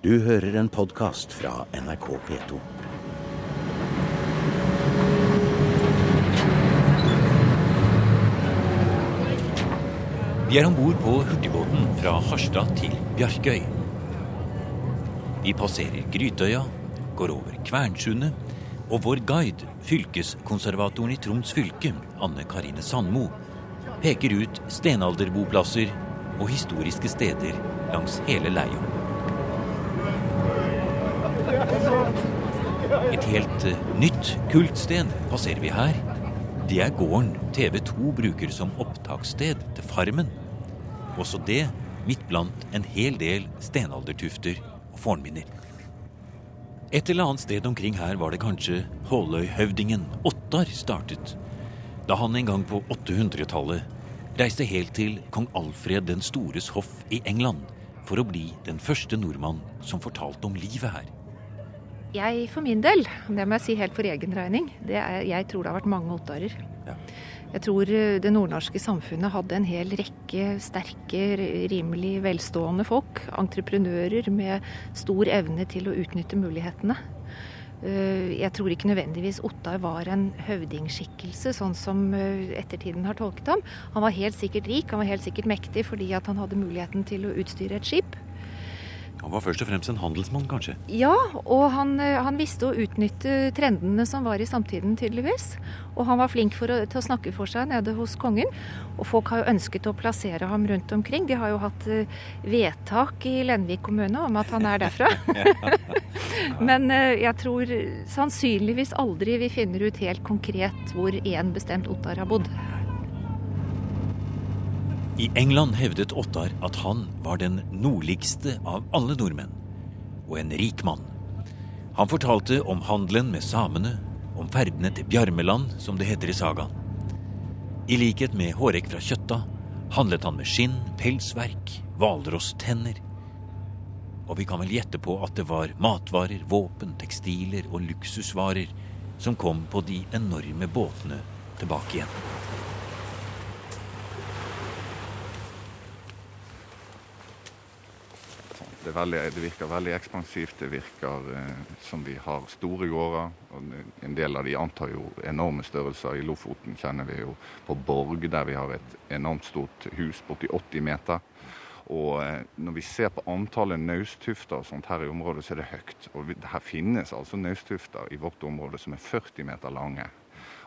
Du hører en podkast fra NRK P2. Vi er om bord på hurtigbåten fra Harstad til Bjarkøy. Vi passerer Grytøya, går over Kvernsundet, og vår guide, fylkeskonservatoren i Troms fylke, Anne Karine Sandmo, peker ut stenalderboplasser og historiske steder langs hele leia. Et helt eh, nytt kultsted passerer vi her. Det er gården TV 2 bruker som opptakssted til Farmen. Også det midt blant en hel del stenaldertufter og fornminner. Et eller annet sted omkring her var det kanskje Håløyhøvdingen Ottar startet, da han en gang på 800-tallet reiste helt til kong Alfred den stores hoff i England for å bli den første nordmann som fortalte om livet her. Jeg for min del, det må jeg si helt for egen regning, det er, jeg tror det har vært mange Ottarer. Ja. Jeg tror eh, det nordnorske samfunnet hadde en hel rekke sterke, rimelig velstående folk. Entreprenører med stor evne til å utnytte mulighetene. Eh, Jeg tror ikke nødvendigvis Ottar var en høvdingskikkelse, sånn som eh, ettertiden har tolket ham. Han var helt sikkert rik, han var helt sikkert mektig fordi at han hadde muligheten til å utstyre et skip. Han var først og fremst en handelsmann, kanskje. Ja, og han, eh, han visste å utnytte trendene som var i samtiden, tydeligvis. Og han var flink å, til å snakke for seg nede hos kongen. Og folk har jo ønsket å plassere ham rundt omkring. De har jo hatt eh, vedtak i Lenvik kommune om at han er derfra. Men eh, jeg tror sannsynligvis aldri vi finner ut helt konkret hvor én bestemt Ottar har bodd. I England hevdet Ottar at han var den nordligste av alle nordmenn, og en rik mann. Han fortalte om handelen med samene, om ferdene til Bjarmeland, som det heter i sagaen. I likhet med Hårek fra Kjøtta handlet han med skinn, pelsverk, hvalrosstenner. Og vi kan vel gjette på at det var matvarer, våpen, tekstiler og luksusvarer som kom på de enorme båtene tilbake igjen. Det, veldig, det virker veldig ekspansivt. Det virker eh, som vi har store gårder. og En del av de antar jo enorme størrelser. I Lofoten kjenner vi jo på Borg, der vi har et enormt stort hus borti 80 meter. Og eh, når vi ser på antallet naustufter og sånt her i området, så er det høyt. Og her finnes altså naustufter i vårt område som er 40 meter lange.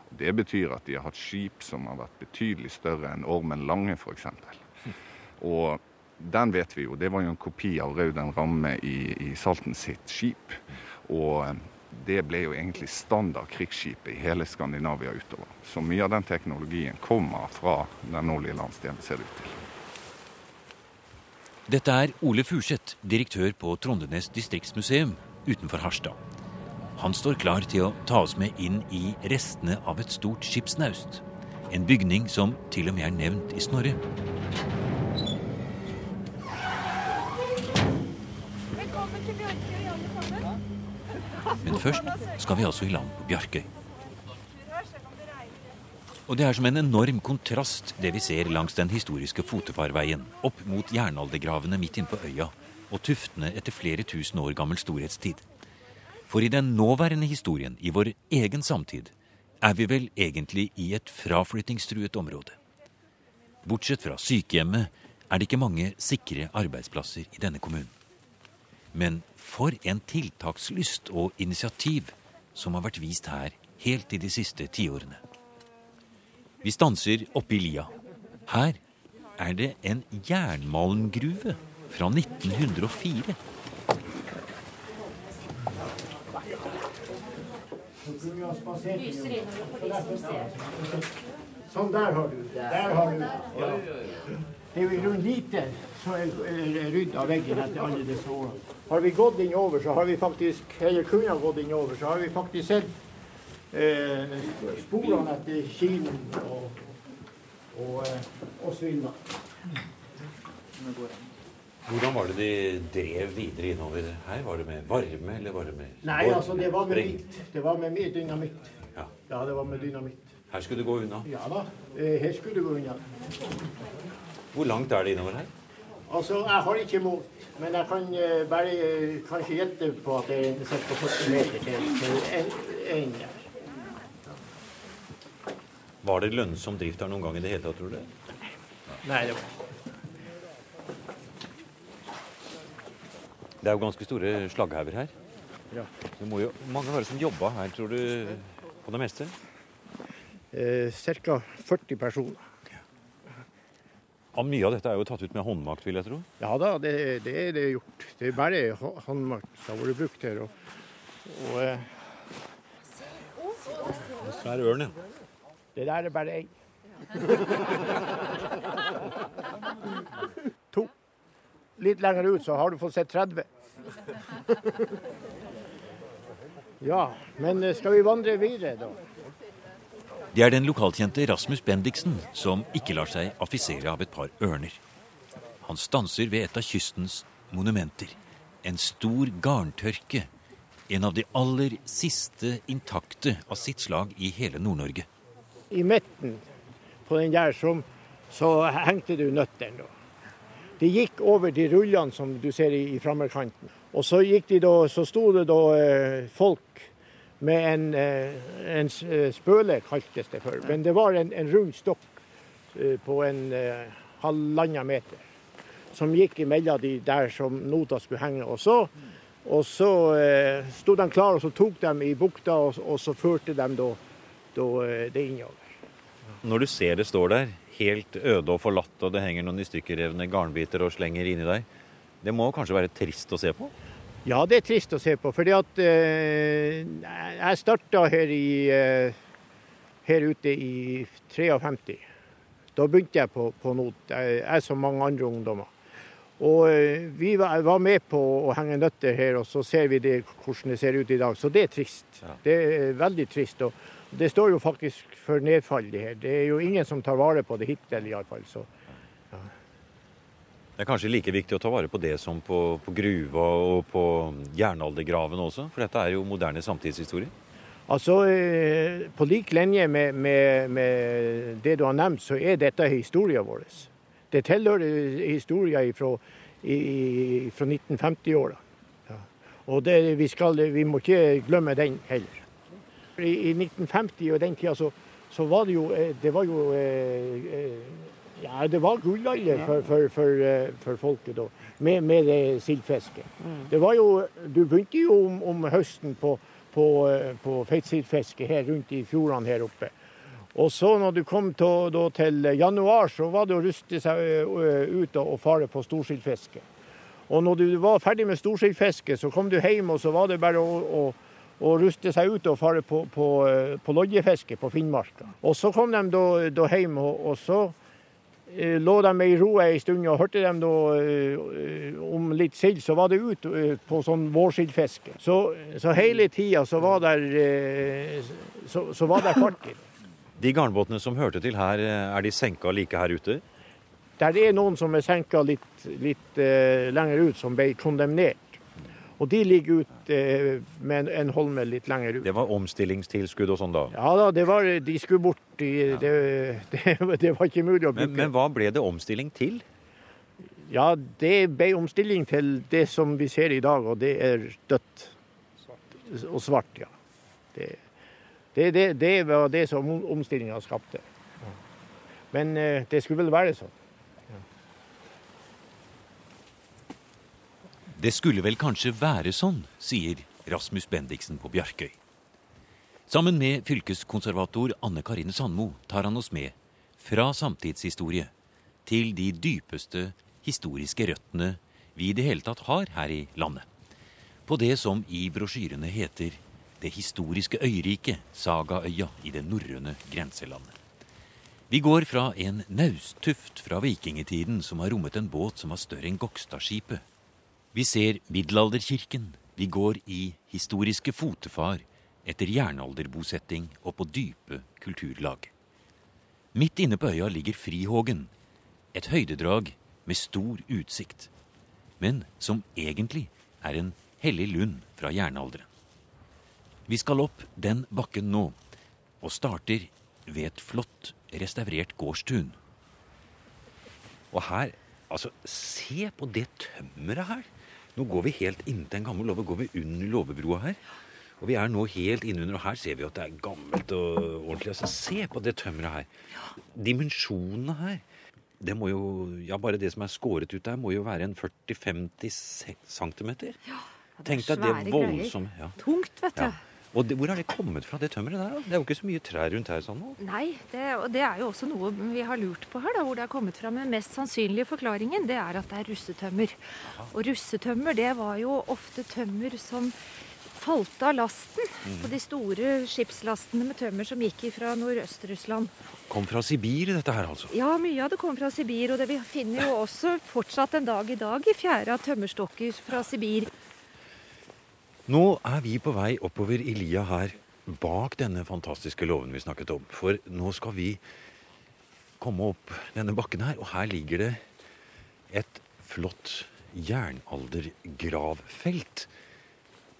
Og det betyr at de har hatt skip som har vært betydelig større enn Ormen Lange, f.eks. Og den vet vi jo. Det var jo en kopi av Rauden Ramme i, i Salten sitt skip. Og eh, det ble jo egentlig standard krigsskipet i hele Skandinavia utover. Så mye av den teknologien kommer fra den nordlige landsdelen, ser det ut til. Dette er Ole Furseth, direktør på Trondenes distriktsmuseum utenfor Harstad. Han står klar til å ta oss med inn i restene av et stort skipsnaust. En bygning som til og med er nevnt i Snorre. Men først skal vi altså i land på Bjarkøy. Og det er som en enorm kontrast det vi ser langs den historiske fotefarveien, opp mot jernaldergravene midt inne på øya og tuftene etter flere tusen år gammel storhetstid. For i den nåværende historien, i vår egen samtid, er vi vel egentlig i et fraflyttingstruet område. Bortsett fra sykehjemmet er det ikke mange sikre arbeidsplasser i denne kommunen. Men for en tiltakslyst og initiativ som har vært vist her helt i de siste tiårene. Vi stanser oppe i lia. Her er det en jernmalmgruve fra 1904. Sånn der har du. Der har du. Ja. Det er jo i grunnen lite som er rydda veggen etter alle disse årene. Har vi gått innover, så har vi faktisk, eller kunne ha gått innover, så har vi faktisk sett eh, sporene etter kinen og, og, eh, og svinna. Hvordan var det de drev videre innover her? Var det med varme, eller var det med Nei, altså, det var med mitt. Det var med mye dynamitt. Ja. Ja, det var med dynamitt. Her skulle det gå unna. Ja da, eh, her skulle det gå unna. Hvor langt er det innover her? Altså, jeg har ikke målt, men jeg kan uh, bare uh, kanskje gjette på at det er ca. 40 meter til, til en, en der. Var det lønnsom drift her noen gang i det hele tatt, tror du? Nei, det var Det er jo ganske store slagghauger her. Ja. Det må jo mange være som jobber her, tror du, på det meste? Eh, ca. 40 personer. Ja, mye av dette er jo tatt ut med håndmakt, vil jeg tro. Ja da, det, det er det gjort. Det er bare håndmakt som har vært brukt her. Og, og uh, Svær ørn, ja. det der er bare én. to. Litt lenger ut så har du fått sett 30. ja, men eh, skal vi vandre videre, da? Det er den lokalkjente Rasmus Bendiksen som ikke lar seg affisere av et par ørner. Han stanser ved et av kystens monumenter. En stor garntørke. En av de aller siste intakte av sitt slag i hele Nord-Norge. I midten på den der som, så hengte du nøttene. De gikk over de rullene som du ser i, i frammerkanten. Og så, gikk de da, så sto det da eh, folk med en, eh, en eh, spøle, kaltes det for. Men det var en, en rund stokk eh, på en halvannen meter. Som gikk imellom de der som nota skulle henge. Og så, og så eh, sto de klare, og så tok de i bukta, og, og så førte de da, da det innover. Når du ser det står der, helt øde og forlatt, og det henger noen i stykkerevne garnbiter og slenger inni deg, det må kanskje være trist å se på? Ja, det er trist å se på. fordi at eh, jeg starta her, i, eh, her ute i 53. Da begynte jeg på, på NOT, jeg, jeg som mange andre ungdommer. Og eh, vi var, var med på å henge nøtter her, og så ser vi det, hvordan det ser ut i dag. Så det er trist. Ja. Det er veldig trist. og det står jo faktisk for nedfall, det her. Det er jo ingen som tar vare på det hittil, iallfall. Så Det er kanskje like viktig å ta vare på det som på, på gruva og på jernaldergravene også, for dette er jo moderne samtidshistorie. Altså, eh, På lik linje med, med, med det du har nevnt, så er dette historien vår. Det tilhører historien fra, fra 1950-åra. Ja. Og det, vi, skal, vi må ikke glemme den heller. I, i 1950 og den tida så, så var det jo eh, Det var jo eh, eh, Ja, det var gullalder for, for, for, eh, for folket da, med, med det sildfisket. Det var jo Du begynte jo om, om høsten på på, eh, på feitsildfiske her rundt i fjordene her oppe. Og så når du kom til, da, til januar, så var det å ruste seg ut og, fare på storsildfiske. Og når du var ferdig med storsildfiske, så kom du hjem, og så var det bare å, å, og ruste seg ut og fare på, på, eh, på lodjefiske på Finnmarka. Og så kom de da, da hjem, og, og så eh, lå de i ro ei stund, og hørte dem da eh, om litt sild, så var det ut eh, på sånn vårsildfiske. Så, så hele tida så var der, eh, så, så var der fart i det. De garnbåtene som hørte til her, er de senka like her ute? Der er noen som er senka litt, litt eh, lenger ut, som ble kondemnert. Og de ligger ut eh, med en, en holme litt lenger ut. Det var omstillingstilskudd og sånn da. Ja da, det var, de skulle bort. De, det, det, det var ikke mulig å bruke. Men, men hva ble det omstilling til? Ja, det ble omstilling til det som vi ser i dag, og det er dødt. Og svart, ja. Det, det, det, det var det som omstillinga skapte. Men eh, det skulle vel være sånn. Det skulle vel kanskje være sånn, sier Rasmus Bendiksen på Bjarkøy. Sammen med fylkeskonservator Anne Karine Sandmo tar han oss med fra samtidshistorie til de dypeste historiske røttene vi i det hele tatt har her i landet. På det som i brosjyrene heter Det historiske øyriket, Sagaøya i det norrøne grenselandet. Vi går fra en nausttuft fra vikingtiden som har rommet en båt som var større enn Gokstadskipet. Vi ser middelalderkirken. Vi går i historiske fotefar etter jernalderbosetting og på dype kulturlag. Midt inne på øya ligger Frihågen, et høydedrag med stor utsikt, men som egentlig er en hellig lund fra jernalderen. Vi skal opp den bakken nå, og starter ved et flott restaurert gårdstun. Og her, Altså, se på det tømmeret her. Nå går vi helt inntil en gammel låve. Går vi under låvebrua her. Og vi er nå helt innunder, og her ser vi at det er gammelt og ordentlig. Altså, se på det tømmeret her. Dimensjonene her. Det må jo, ja Bare det som er skåret ut der, må jo være en 40-50 cm. Ja, det er Tenk deg det voldsomme ja. Tungt, vet du. Ja. Og det, hvor har det kommet fra, det tømmeret der? da? Det er jo ikke så mye trær rundt her sånn nå. Nei, det, og det er jo også noe vi har lurt på her, da, hvor det er kommet fra. Men mest sannsynlige forklaringen det er at det er russetømmer. Og russetømmer det var jo ofte tømmer som falt av lasten på de store skipslastene med tømmer som gikk fra Nordøst-Russland. Kom fra Sibir, dette her, altså. Ja, mye av det kom fra Sibir, og det vi finner jo også fortsatt en dag i dag i fjæra tømmerstokker fra Sibir. Nå er vi på vei oppover i lia her, bak denne fantastiske låven vi snakket om. For nå skal vi komme opp denne bakken her, og her ligger det et flott jernaldergravfelt.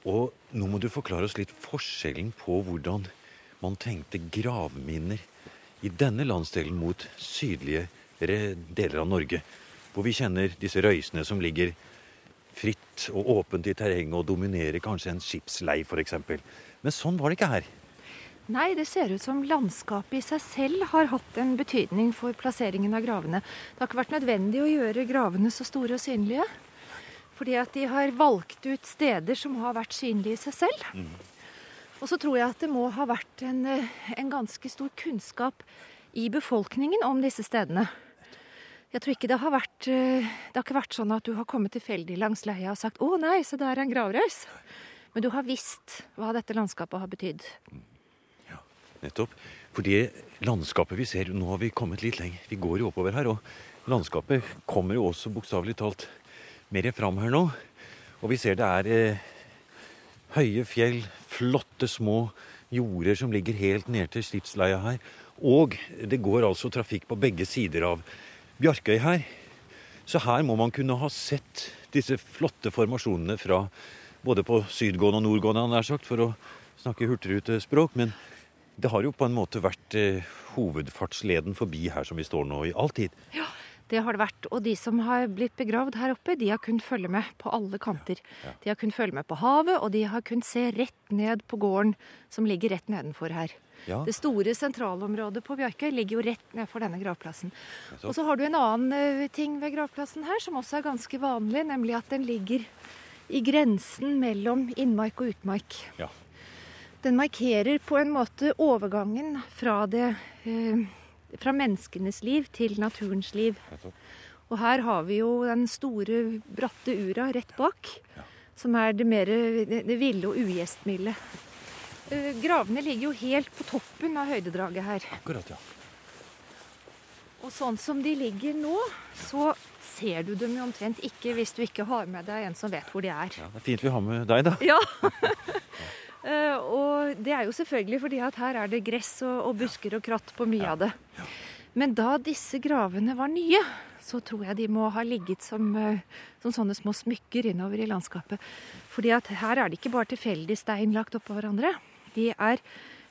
Og nå må du forklare oss litt forskjellen på hvordan man tenkte gravminner i denne landsdelen mot sydligere deler av Norge, hvor vi kjenner disse røysene som ligger fritt og åpent i terrenget og dominerer kanskje en skipslei f.eks. Men sånn var det ikke her. Nei, det ser ut som landskapet i seg selv har hatt en betydning for plasseringen av gravene. Det har ikke vært nødvendig å gjøre gravene så store og synlige. Fordi at de har valgt ut steder som har vært synlige i seg selv. Og så tror jeg at det må ha vært en, eh, en ganske stor kunnskap i befolkningen om disse stedene. Jeg tror ikke det har vært eh, Det har ikke vært sånn at du har kommet tilfeldig langs leia og sagt 'Å nei, se der er en gravrøys'. Men du har visst hva dette landskapet har betydd. Ja, Nettopp. For det landskapet vi ser Nå har vi kommet litt lenger. Vi går jo oppover her, og landskapet kommer jo også bokstavelig talt mer fram her nå. Og vi ser det er eh, høye fjell, flotte små jorder som ligger helt ned til skipsleia her. Og det går altså trafikk på begge sider av Bjarkøy her. Så her må man kunne ha sett disse flotte formasjonene fra både på sydgående og nordgående, nær sagt, for å snakke hurtigrutespråk. Men det har jo på en måte vært eh, hovedfartsleden forbi her som vi står nå, i all tid. Ja, det har det vært. Og de som har blitt begravd her oppe, de har kunnet følge med på alle kanter. De har kunnet følge med på havet, og de har kunnet se rett ned på gården som ligger rett nedenfor her. Ja. Det store sentralområdet på Bjarkøy ligger jo rett nedfor denne gravplassen. Og så har du en annen eh, ting ved gravplassen her som også er ganske vanlig, nemlig at den ligger i grensen mellom innmark og utmark. Ja. Den markerer på en måte overgangen fra, det, eh, fra menneskenes liv til naturens liv. Og her har vi jo den store, bratte ura rett bak, som er det mer det, det ville og ugjestmilde. Eh, Gravene ligger jo helt på toppen av høydedraget her. Akkurat, ja. Og sånn som de ligger nå, så ser du dem jo omtrent ikke hvis du ikke har med deg en som vet hvor de er. ja. Det er fint vi har med deg, da. Ja. Eh, og det er jo selvfølgelig fordi at her er det gress og, og busker og kratt på mye av det. Men da disse gravene var nye, så tror jeg de må ha ligget som, eh, som sånne små smykker innover i landskapet. Fordi at her er det ikke bare tilfeldig stein lagt oppå hverandre. De er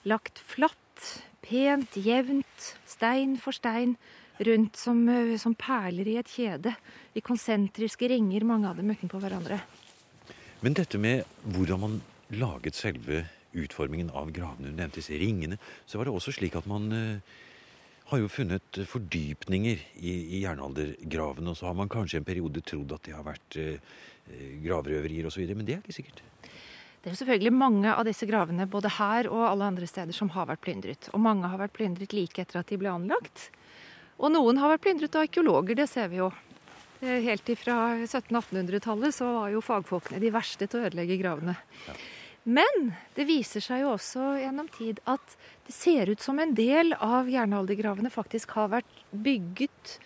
lagt flatt, pent, jevnt, stein for stein, rundt som, eh, som perler i et kjede. I konsentriske ringer, mange av dem utenpå hverandre. Men dette med hvordan man laget selve utformingen av gravene, du nevnte disse ringene, så var det også slik at man eh, har jo funnet fordypninger i, i jernaldergravene, og så har man kanskje en periode trodd at det har vært eh, eh, gravrøverier osv., men det er ikke sikkert. Det er jo selvfølgelig mange av disse gravene både her og alle andre steder som har vært plyndret. Og mange har vært plyndret like etter at de ble anlagt. Og noen har vært plyndret av arkeologer, det ser vi jo. Eh, Helt ifra 1700-1800-tallet så var jo fagfolkene de verste til å ødelegge gravene. Men det viser seg jo også gjennom tid at det ser ut som en del av jernaldergravene faktisk har vært bygget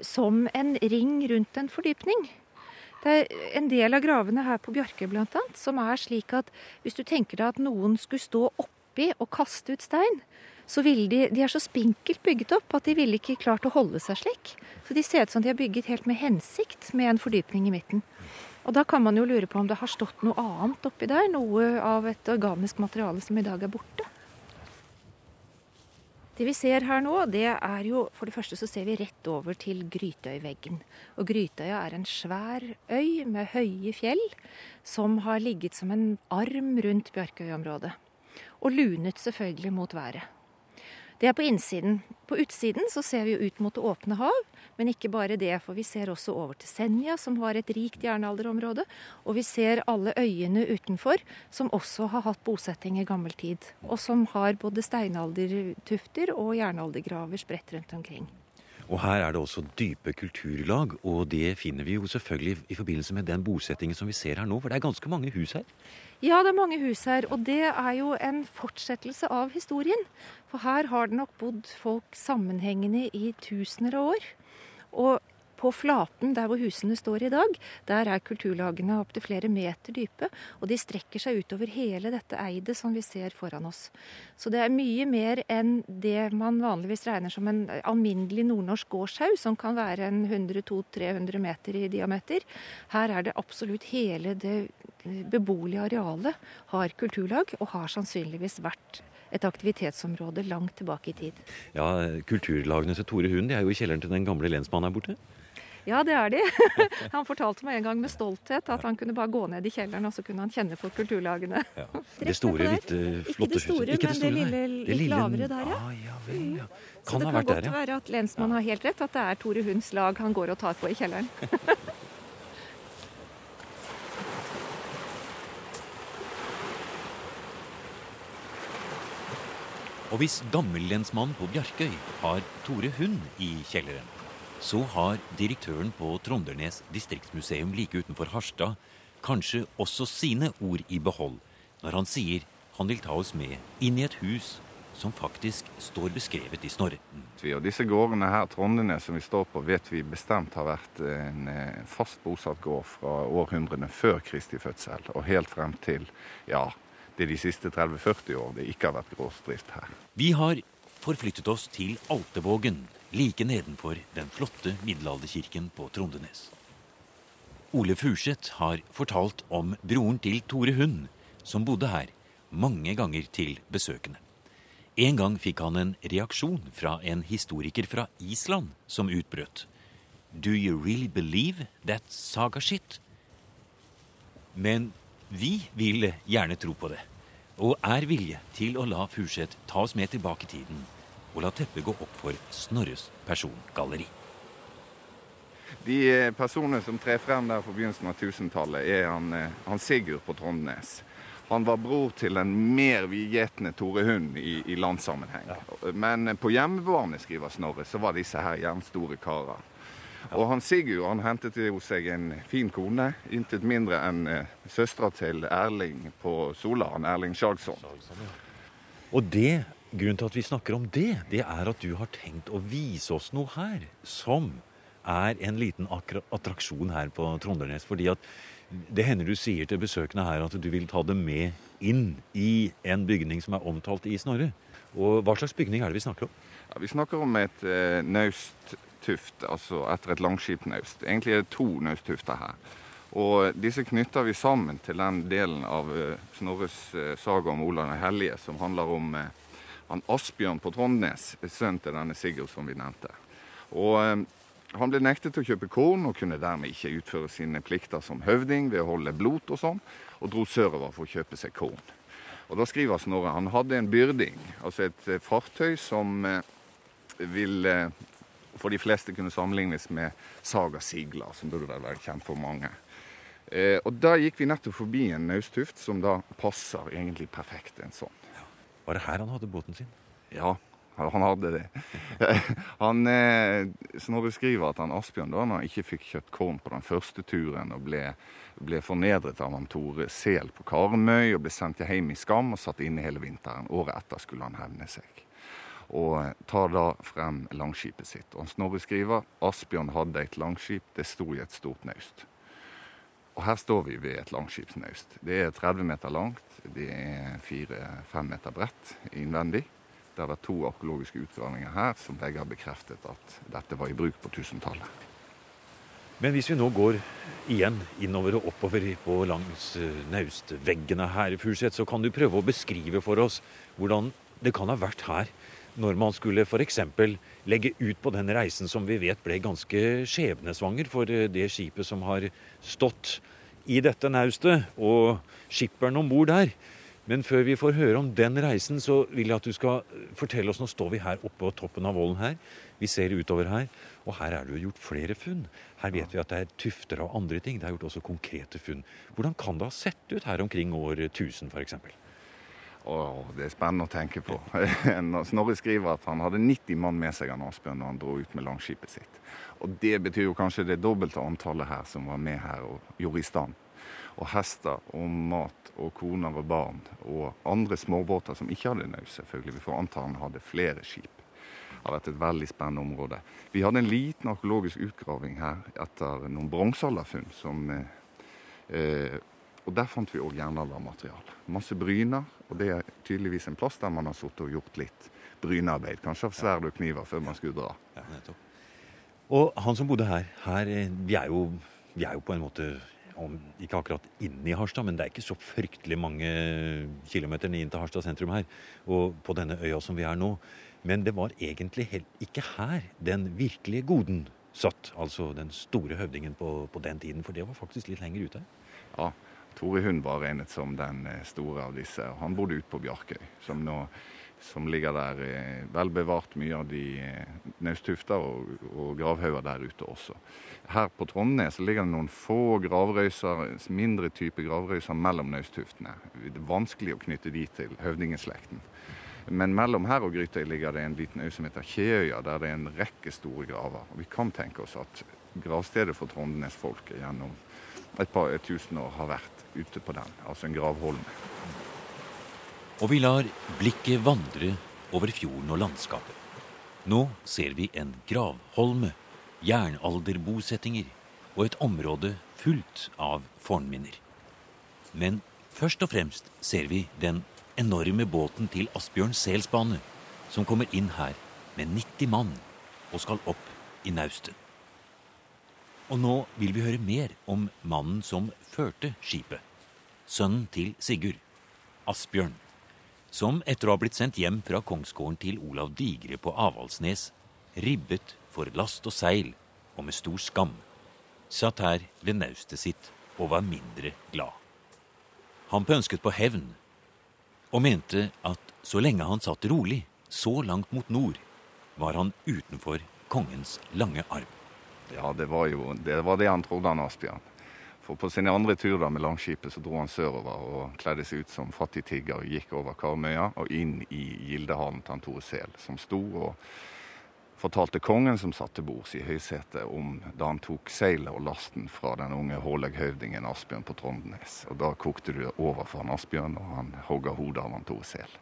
som en ring rundt en fordypning. Det er en del av gravene her på Bjarkøy annet, som er slik at hvis du tenker deg at noen skulle stå oppi og kaste ut stein, så ville de, de er så spinkelt bygget opp at de ville ikke klart å holde seg slik. Så de ser ut som de har bygget helt med hensikt, med en fordypning i midten. Og da kan man jo lure på om det har stått noe annet oppi der, noe av et organisk materiale som i dag er borte. Det vi ser her nå, det er jo For det første så ser vi rett over til Grytøyveggen. Og Grytøya er en svær øy med høye fjell som har ligget som en arm rundt Bjarkøy-området. Og lunet selvfølgelig mot været. Det er på innsiden. På utsiden så ser vi ut mot det åpne hav. Men ikke bare det, for vi ser også over til Senja, som har et rikt jernalderområde. Og vi ser alle øyene utenfor, som også har hatt bosetting i gammel tid. Og som har både steinaldertufter og jernaldergraver spredt rundt omkring. Og her er det også dype kulturlag, og det finner vi jo selvfølgelig i forbindelse med den bosettingen som vi ser her nå, for det er ganske mange hus her. Ja, det er mange hus her, og det er jo en fortsettelse av historien. For her har det nok bodd folk sammenhengende i tusener av år. Og på flaten der hvor husene står i dag, der er kulturlagene opptil flere meter dype. Og de strekker seg utover hele dette eidet som vi ser foran oss. Så det er mye mer enn det man vanligvis regner som en alminnelig nordnorsk gårdshaug, som kan være en 100-200-300 meter i diameter. Her er det absolutt hele det beboelige arealet har kulturlag, og har sannsynligvis vært et aktivitetsområde langt tilbake i tid. Ja, Kulturlagene til Tore Hund de er jo i kjelleren til den gamle lensmannen her borte. Ja, det er de. Han fortalte meg en gang med stolthet at han kunne bare gå ned i kjelleren, og så kunne han kjenne på kulturlagene. Ja. Det store, litt flotte huset. Ikke det store, men det lille, litt lavere der, ja. Ah, ja, vel, ja. Kan så det kan godt der, ja. være at lensmannen har helt rett, at det er Tore Hunds lag han går og tar på i kjelleren. Og hvis gammellensmannen på Bjarkøy har Tore Hund i kjelleren, så har direktøren på Trondernes distriktsmuseum like utenfor Harstad kanskje også sine ord i behold når han sier han vil ta oss med inn i et hus som faktisk står beskrevet i Snorre. Og disse gårdene her, Trondenes, som vi står på, vet vi bestemt har vært en eh, fast bosatt gård fra århundrene før Kristi fødsel og helt frem til ja, det de siste 30-40 år det ikke har vært gårdsdrift her. Vi har forflyttet oss til Altevågen, like nedenfor den flotte middelalderkirken på Trondenes. Ole Furseth har fortalt om broren til Tore Hund, som bodde her mange ganger til besøkende. En gang fikk han en reaksjon fra en historiker fra Island som utbrøt. Do you really believe that saga shit? Men vi vil gjerne tro på det, og er villige til å la Furseth ta oss med tilbake i tiden og la teppet gå opp for Snorres persongalleri. De eh, personene som trer frem der på begynnelsen av 1000-tallet, er han, eh, han, Sigurd på Trondnes. Han var bror til den mer vidgjetne Tore Hund i, i landssammenheng. Ja. Men på hjemmebane, skriver Snorre, så var disse her jernstore karer. Ja. Og han Sigurd han hentet jo seg en fin kone, intet mindre enn eh, søstera til Erling på Sola, han Erling Skjalgsson. Og det Grunnen til at vi snakker om det, det er at du har tenkt å vise oss noe her som er en liten attraksjon her på Trondernes. Fordi at det hender du sier til besøkende her at du vil ta dem med inn i en bygning som er omtalt i Snorre. Og Hva slags bygning er det vi snakker om? Ja, vi snakker om et eh, nausttuft, altså etter et langskipnaust. Egentlig er det to nausttufter her. Og disse knytter vi sammen til den delen av eh, Snorres eh, saga om Olav den hellige som handler om eh, han Asbjørn på Trondnes, sønnen til denne Sigurd som vi nevnte. Og eh, Han ble nektet å kjøpe korn og kunne dermed ikke utføre sine plikter som høvding ved å holde blot og sånn, og dro sørover for å kjøpe seg korn. Og Da skriver Snorre han hadde en byrding, altså et eh, fartøy som eh, vil for de fleste kunne sammenlignes med Saga Sigla, som burde være kjent for mange. og Da gikk vi nettopp forbi en nausttuft som da passer egentlig perfekt en sånn. Var det her han hadde båten sin? Ja, han hadde det. Han, eh, Snorre skriver at han Asbjørn da han ikke fikk kjøpt korn på den første turen og ble, ble fornedret av han Tore Sel på Karmøy og ble sendt hjem i skam og satt inne hele vinteren. Året etter skulle han hevne seg. Og eh, tar da frem langskipet sitt. Og Snorre skriver Asbjørn hadde et langskip, det sto i et stort naust. Og her står vi ved et langskipsnaust. Det er 30 meter langt, det er 4-5 meter bredt innvendig. Det har vært to arkeologiske utgravinger her som begge har bekreftet at dette var i bruk på 1000-tallet. Men hvis vi nå går igjen innover og oppover på langs eh, naustveggene her, Furseth, så kan du prøve å beskrive for oss hvordan det kan ha vært her når man skulle f.eks. legge ut på den reisen som vi vet ble ganske skjebnesvanger for eh, det skipet som har stått i dette naustet, og skipperen om bord der. Men før vi får høre om den reisen, så vil jeg at du skal fortelle oss Nå står vi her oppe på toppen av vollen her. Vi ser utover her, og her er det jo gjort flere funn. Her vet vi at det er tufter og andre ting. Det er gjort også konkrete funn. Hvordan kan det ha sett ut her omkring år 1000 f.eks.? Åh, det er spennende å tenke på. Snorre skriver at han hadde 90 mann med seg av Asbjørn når han dro ut med langskipet sitt. Og Det betyr jo kanskje det dobbelte antallet her som var med her og gjorde i stand. Og hester og mat og koner og barn og andre småbåter som ikke hadde naus, selvfølgelig. Vi får anta han hadde flere skip. Det har vært et veldig spennende område. Vi hadde en liten arkeologisk utgraving her etter noen bronsealderfunn som eh, og Der fant vi òg jernaldermateriale. Masse bryner, og det er tydeligvis en plass der man har sittet og gjort litt brynearbeid. Kanskje av sverd og kniver før man skulle dra. Ja, nettopp. og han som bodde her, her eh, vi, er jo, vi er jo på en måte om, ikke akkurat inne i Harstad, men det er ikke så fryktelig mange kilometer inn til Harstad sentrum her. Og på denne øya som vi er nå. Men det var egentlig ikke her den virkelige goden satt. Altså den store høvdingen på, på den tiden, for det var faktisk litt lenger ute. Ja, Tore Hund var regnet som den eh, store av disse. Han bodde ute på Bjarkøy, som, nå, som ligger der eh, vel bevart mye av de naustufter og, og gravhauger der ute også. Her på Trondnes ligger det noen få gravrøyser, mindre type gravrøyser mellom naustuftene. Det er vanskelig å knytte de til høvdingeslekten. Men mellom her og Grytøy ligger det en liten øy som heter Kjeøya, der det er en rekke store graver. Og vi kan tenke oss at gravstedet for Trondnes folk gjennom et par tusen år har vært ute på den, altså en gravholme. Og vi lar blikket vandre over fjorden og landskapet. Nå ser vi en gravholme, jernalderbosettinger og et område fullt av fornminner. Men først og fremst ser vi den enorme båten til Asbjørn Selsbane, som kommer inn her med 90 mann og skal opp i naustet. Og nå vil vi høre mer om mannen som førte skipet. Sønnen til Sigurd, Asbjørn, som etter å ha blitt sendt hjem fra kongsgården til Olav Digre på Avaldsnes, ribbet for last og seil og med stor skam, satt her ved naustet sitt og var mindre glad. Han pønsket på hevn og mente at så lenge han satt rolig, så langt mot nord, var han utenfor kongens lange arm. Ja, det var jo det, var det han trodde, han Asbjørn. For på sin andre tur da med Langskipet så dro han sørover og kledde seg ut som fattig tigger og gikk over Karmøya og inn i gildehallen til han Tore Sel, som sto og fortalte kongen som satt til bords i høysetet, om da han tok seilet og lasten fra den unge håleghøvdingen Asbjørn på Trondenes. Og da kokte det over for han Asbjørn, og han hogga hodet av han Tore Sel.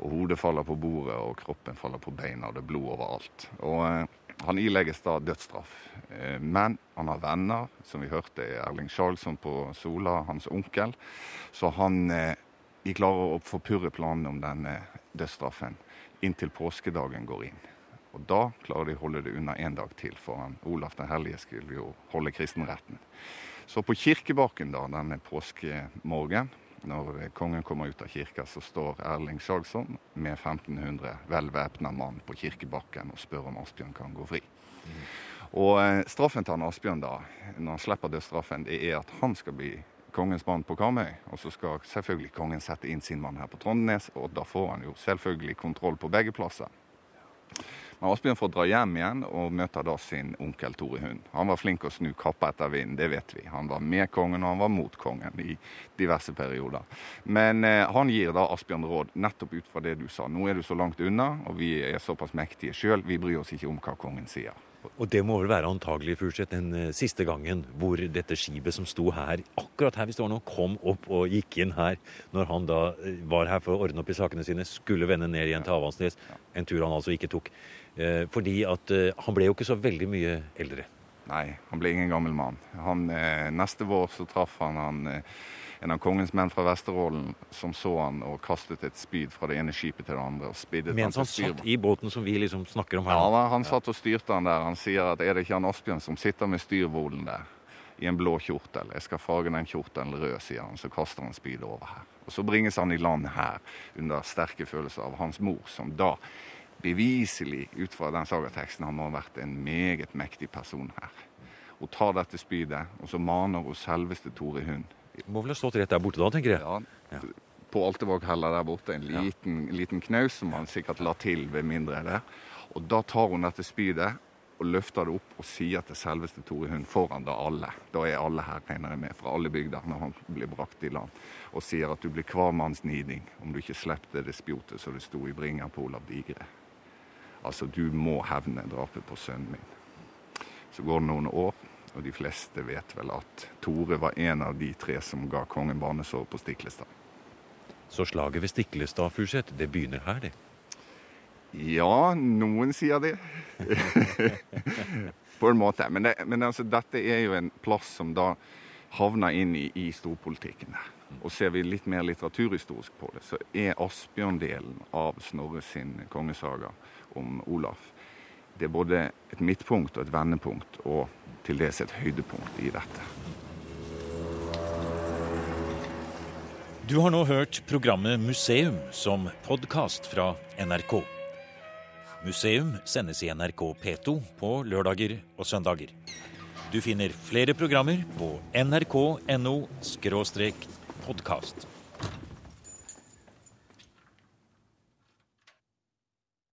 Og hodet faller på bordet, og kroppen faller på beina, og det er blod overalt. Og eh, han ilegges da dødsstraff. Eh, men han har venner, som vi hørte Erling Charlesson på Sola, hans onkel. Så han eh, de klarer å forpurre planene om denne dødsstraffen inntil påskedagen går inn. Og da klarer de å holde det unna én dag til, for han, Olaf den hellige skulle jo holde kristenretten. Så på kirkebaken da, denne påskemorgen, når kongen kommer ut av kirka, så står Erling Sjagsson med 1500 vel mann på kirkebakken og spør om Asbjørn kan gå fri. Og eh, straffen til han Asbjørn da, når han slipper dødsstraffen, det er at han skal bli kongens mann på Karmøy. Og så skal selvfølgelig kongen sette inn sin mann her på Trondenes, og da får han jo selvfølgelig kontroll på begge plasser. Men Asbjørn får dra hjem igjen og møter da sin onkel Tore Hund. Han var flink å snu kappa etter vinden, det vet vi. Han var med kongen og han var mot kongen i diverse perioder. Men eh, han gir da Asbjørn råd nettopp ut fra det du sa. Nå er du så langt unna, og vi er såpass mektige sjøl, vi bryr oss ikke om hva kongen sier. Og det må vel være antagelig Furseth, den uh, siste gangen hvor dette skipet som sto her, akkurat her vi står nå, kom opp og gikk inn her når han da uh, var her for å ordne opp i sakene sine, skulle vende ned igjen til Avaldsnes. En tur han altså ikke tok. Eh, fordi at eh, han ble jo ikke så veldig mye eldre. Nei, han ble ingen gammel mann. Han, eh, neste vår så traff han, han en av kongens menn fra Vesterålen som så han og kastet et spyd fra det ene skipet til det andre. og Mens han, han satt i båten som vi liksom snakker om her? Ja, han satt og styrte han der. Han sier at er det ikke han Asbjørn som sitter med styrvolen der i en blå kjortel? Jeg skal farge den kjortelen rød, sier han. Så kaster han spydet over her. Og Så bringes han i land her under sterke følelser av hans mor, som da beviselig, ut fra den sagateksten, har ha vært en meget mektig person her. Hun tar dette spydet, og så maner hun selveste Tore Hund. Må vel ha stått rett der borte da, tenker jeg. Ja, På Altevågheller der borte, en liten, liten knaus som han sikkert la til ved mindre det. Og da tar hun dette spydet og løfter det opp og sier til selveste Tore Hund foran da alle, da er alle her, regner jeg med, fra alle bygder når han blir brakt i land, og sier at du blir hver om du ikke slepte det spjotet som det sto i bringeren på Olav Digre. Altså, du må hevne drapet på sønnen min. Så går det noen år, og de fleste vet vel at Tore var en av de tre som ga kongen barnesår på Stiklestad. Så slaget ved Stiklestad, Furseth, det begynner her, det? Ja, noen sier det. på en måte. Men, det, men altså, dette er jo en plass som da havner inn i, i storpolitikken. Og ser vi litt mer litteraturhistorisk på det, så er Asbjørn-delen av Snorre sin kongesaga om Olaf det er både et midtpunkt og et vendepunkt, og til dels et høydepunkt i dette. Du har nå hørt programmet Museum som podkast fra NRK. Museum sendes i NRK P2 på lørdager og søndager. Du finner flere programmer på nrk.no podkast.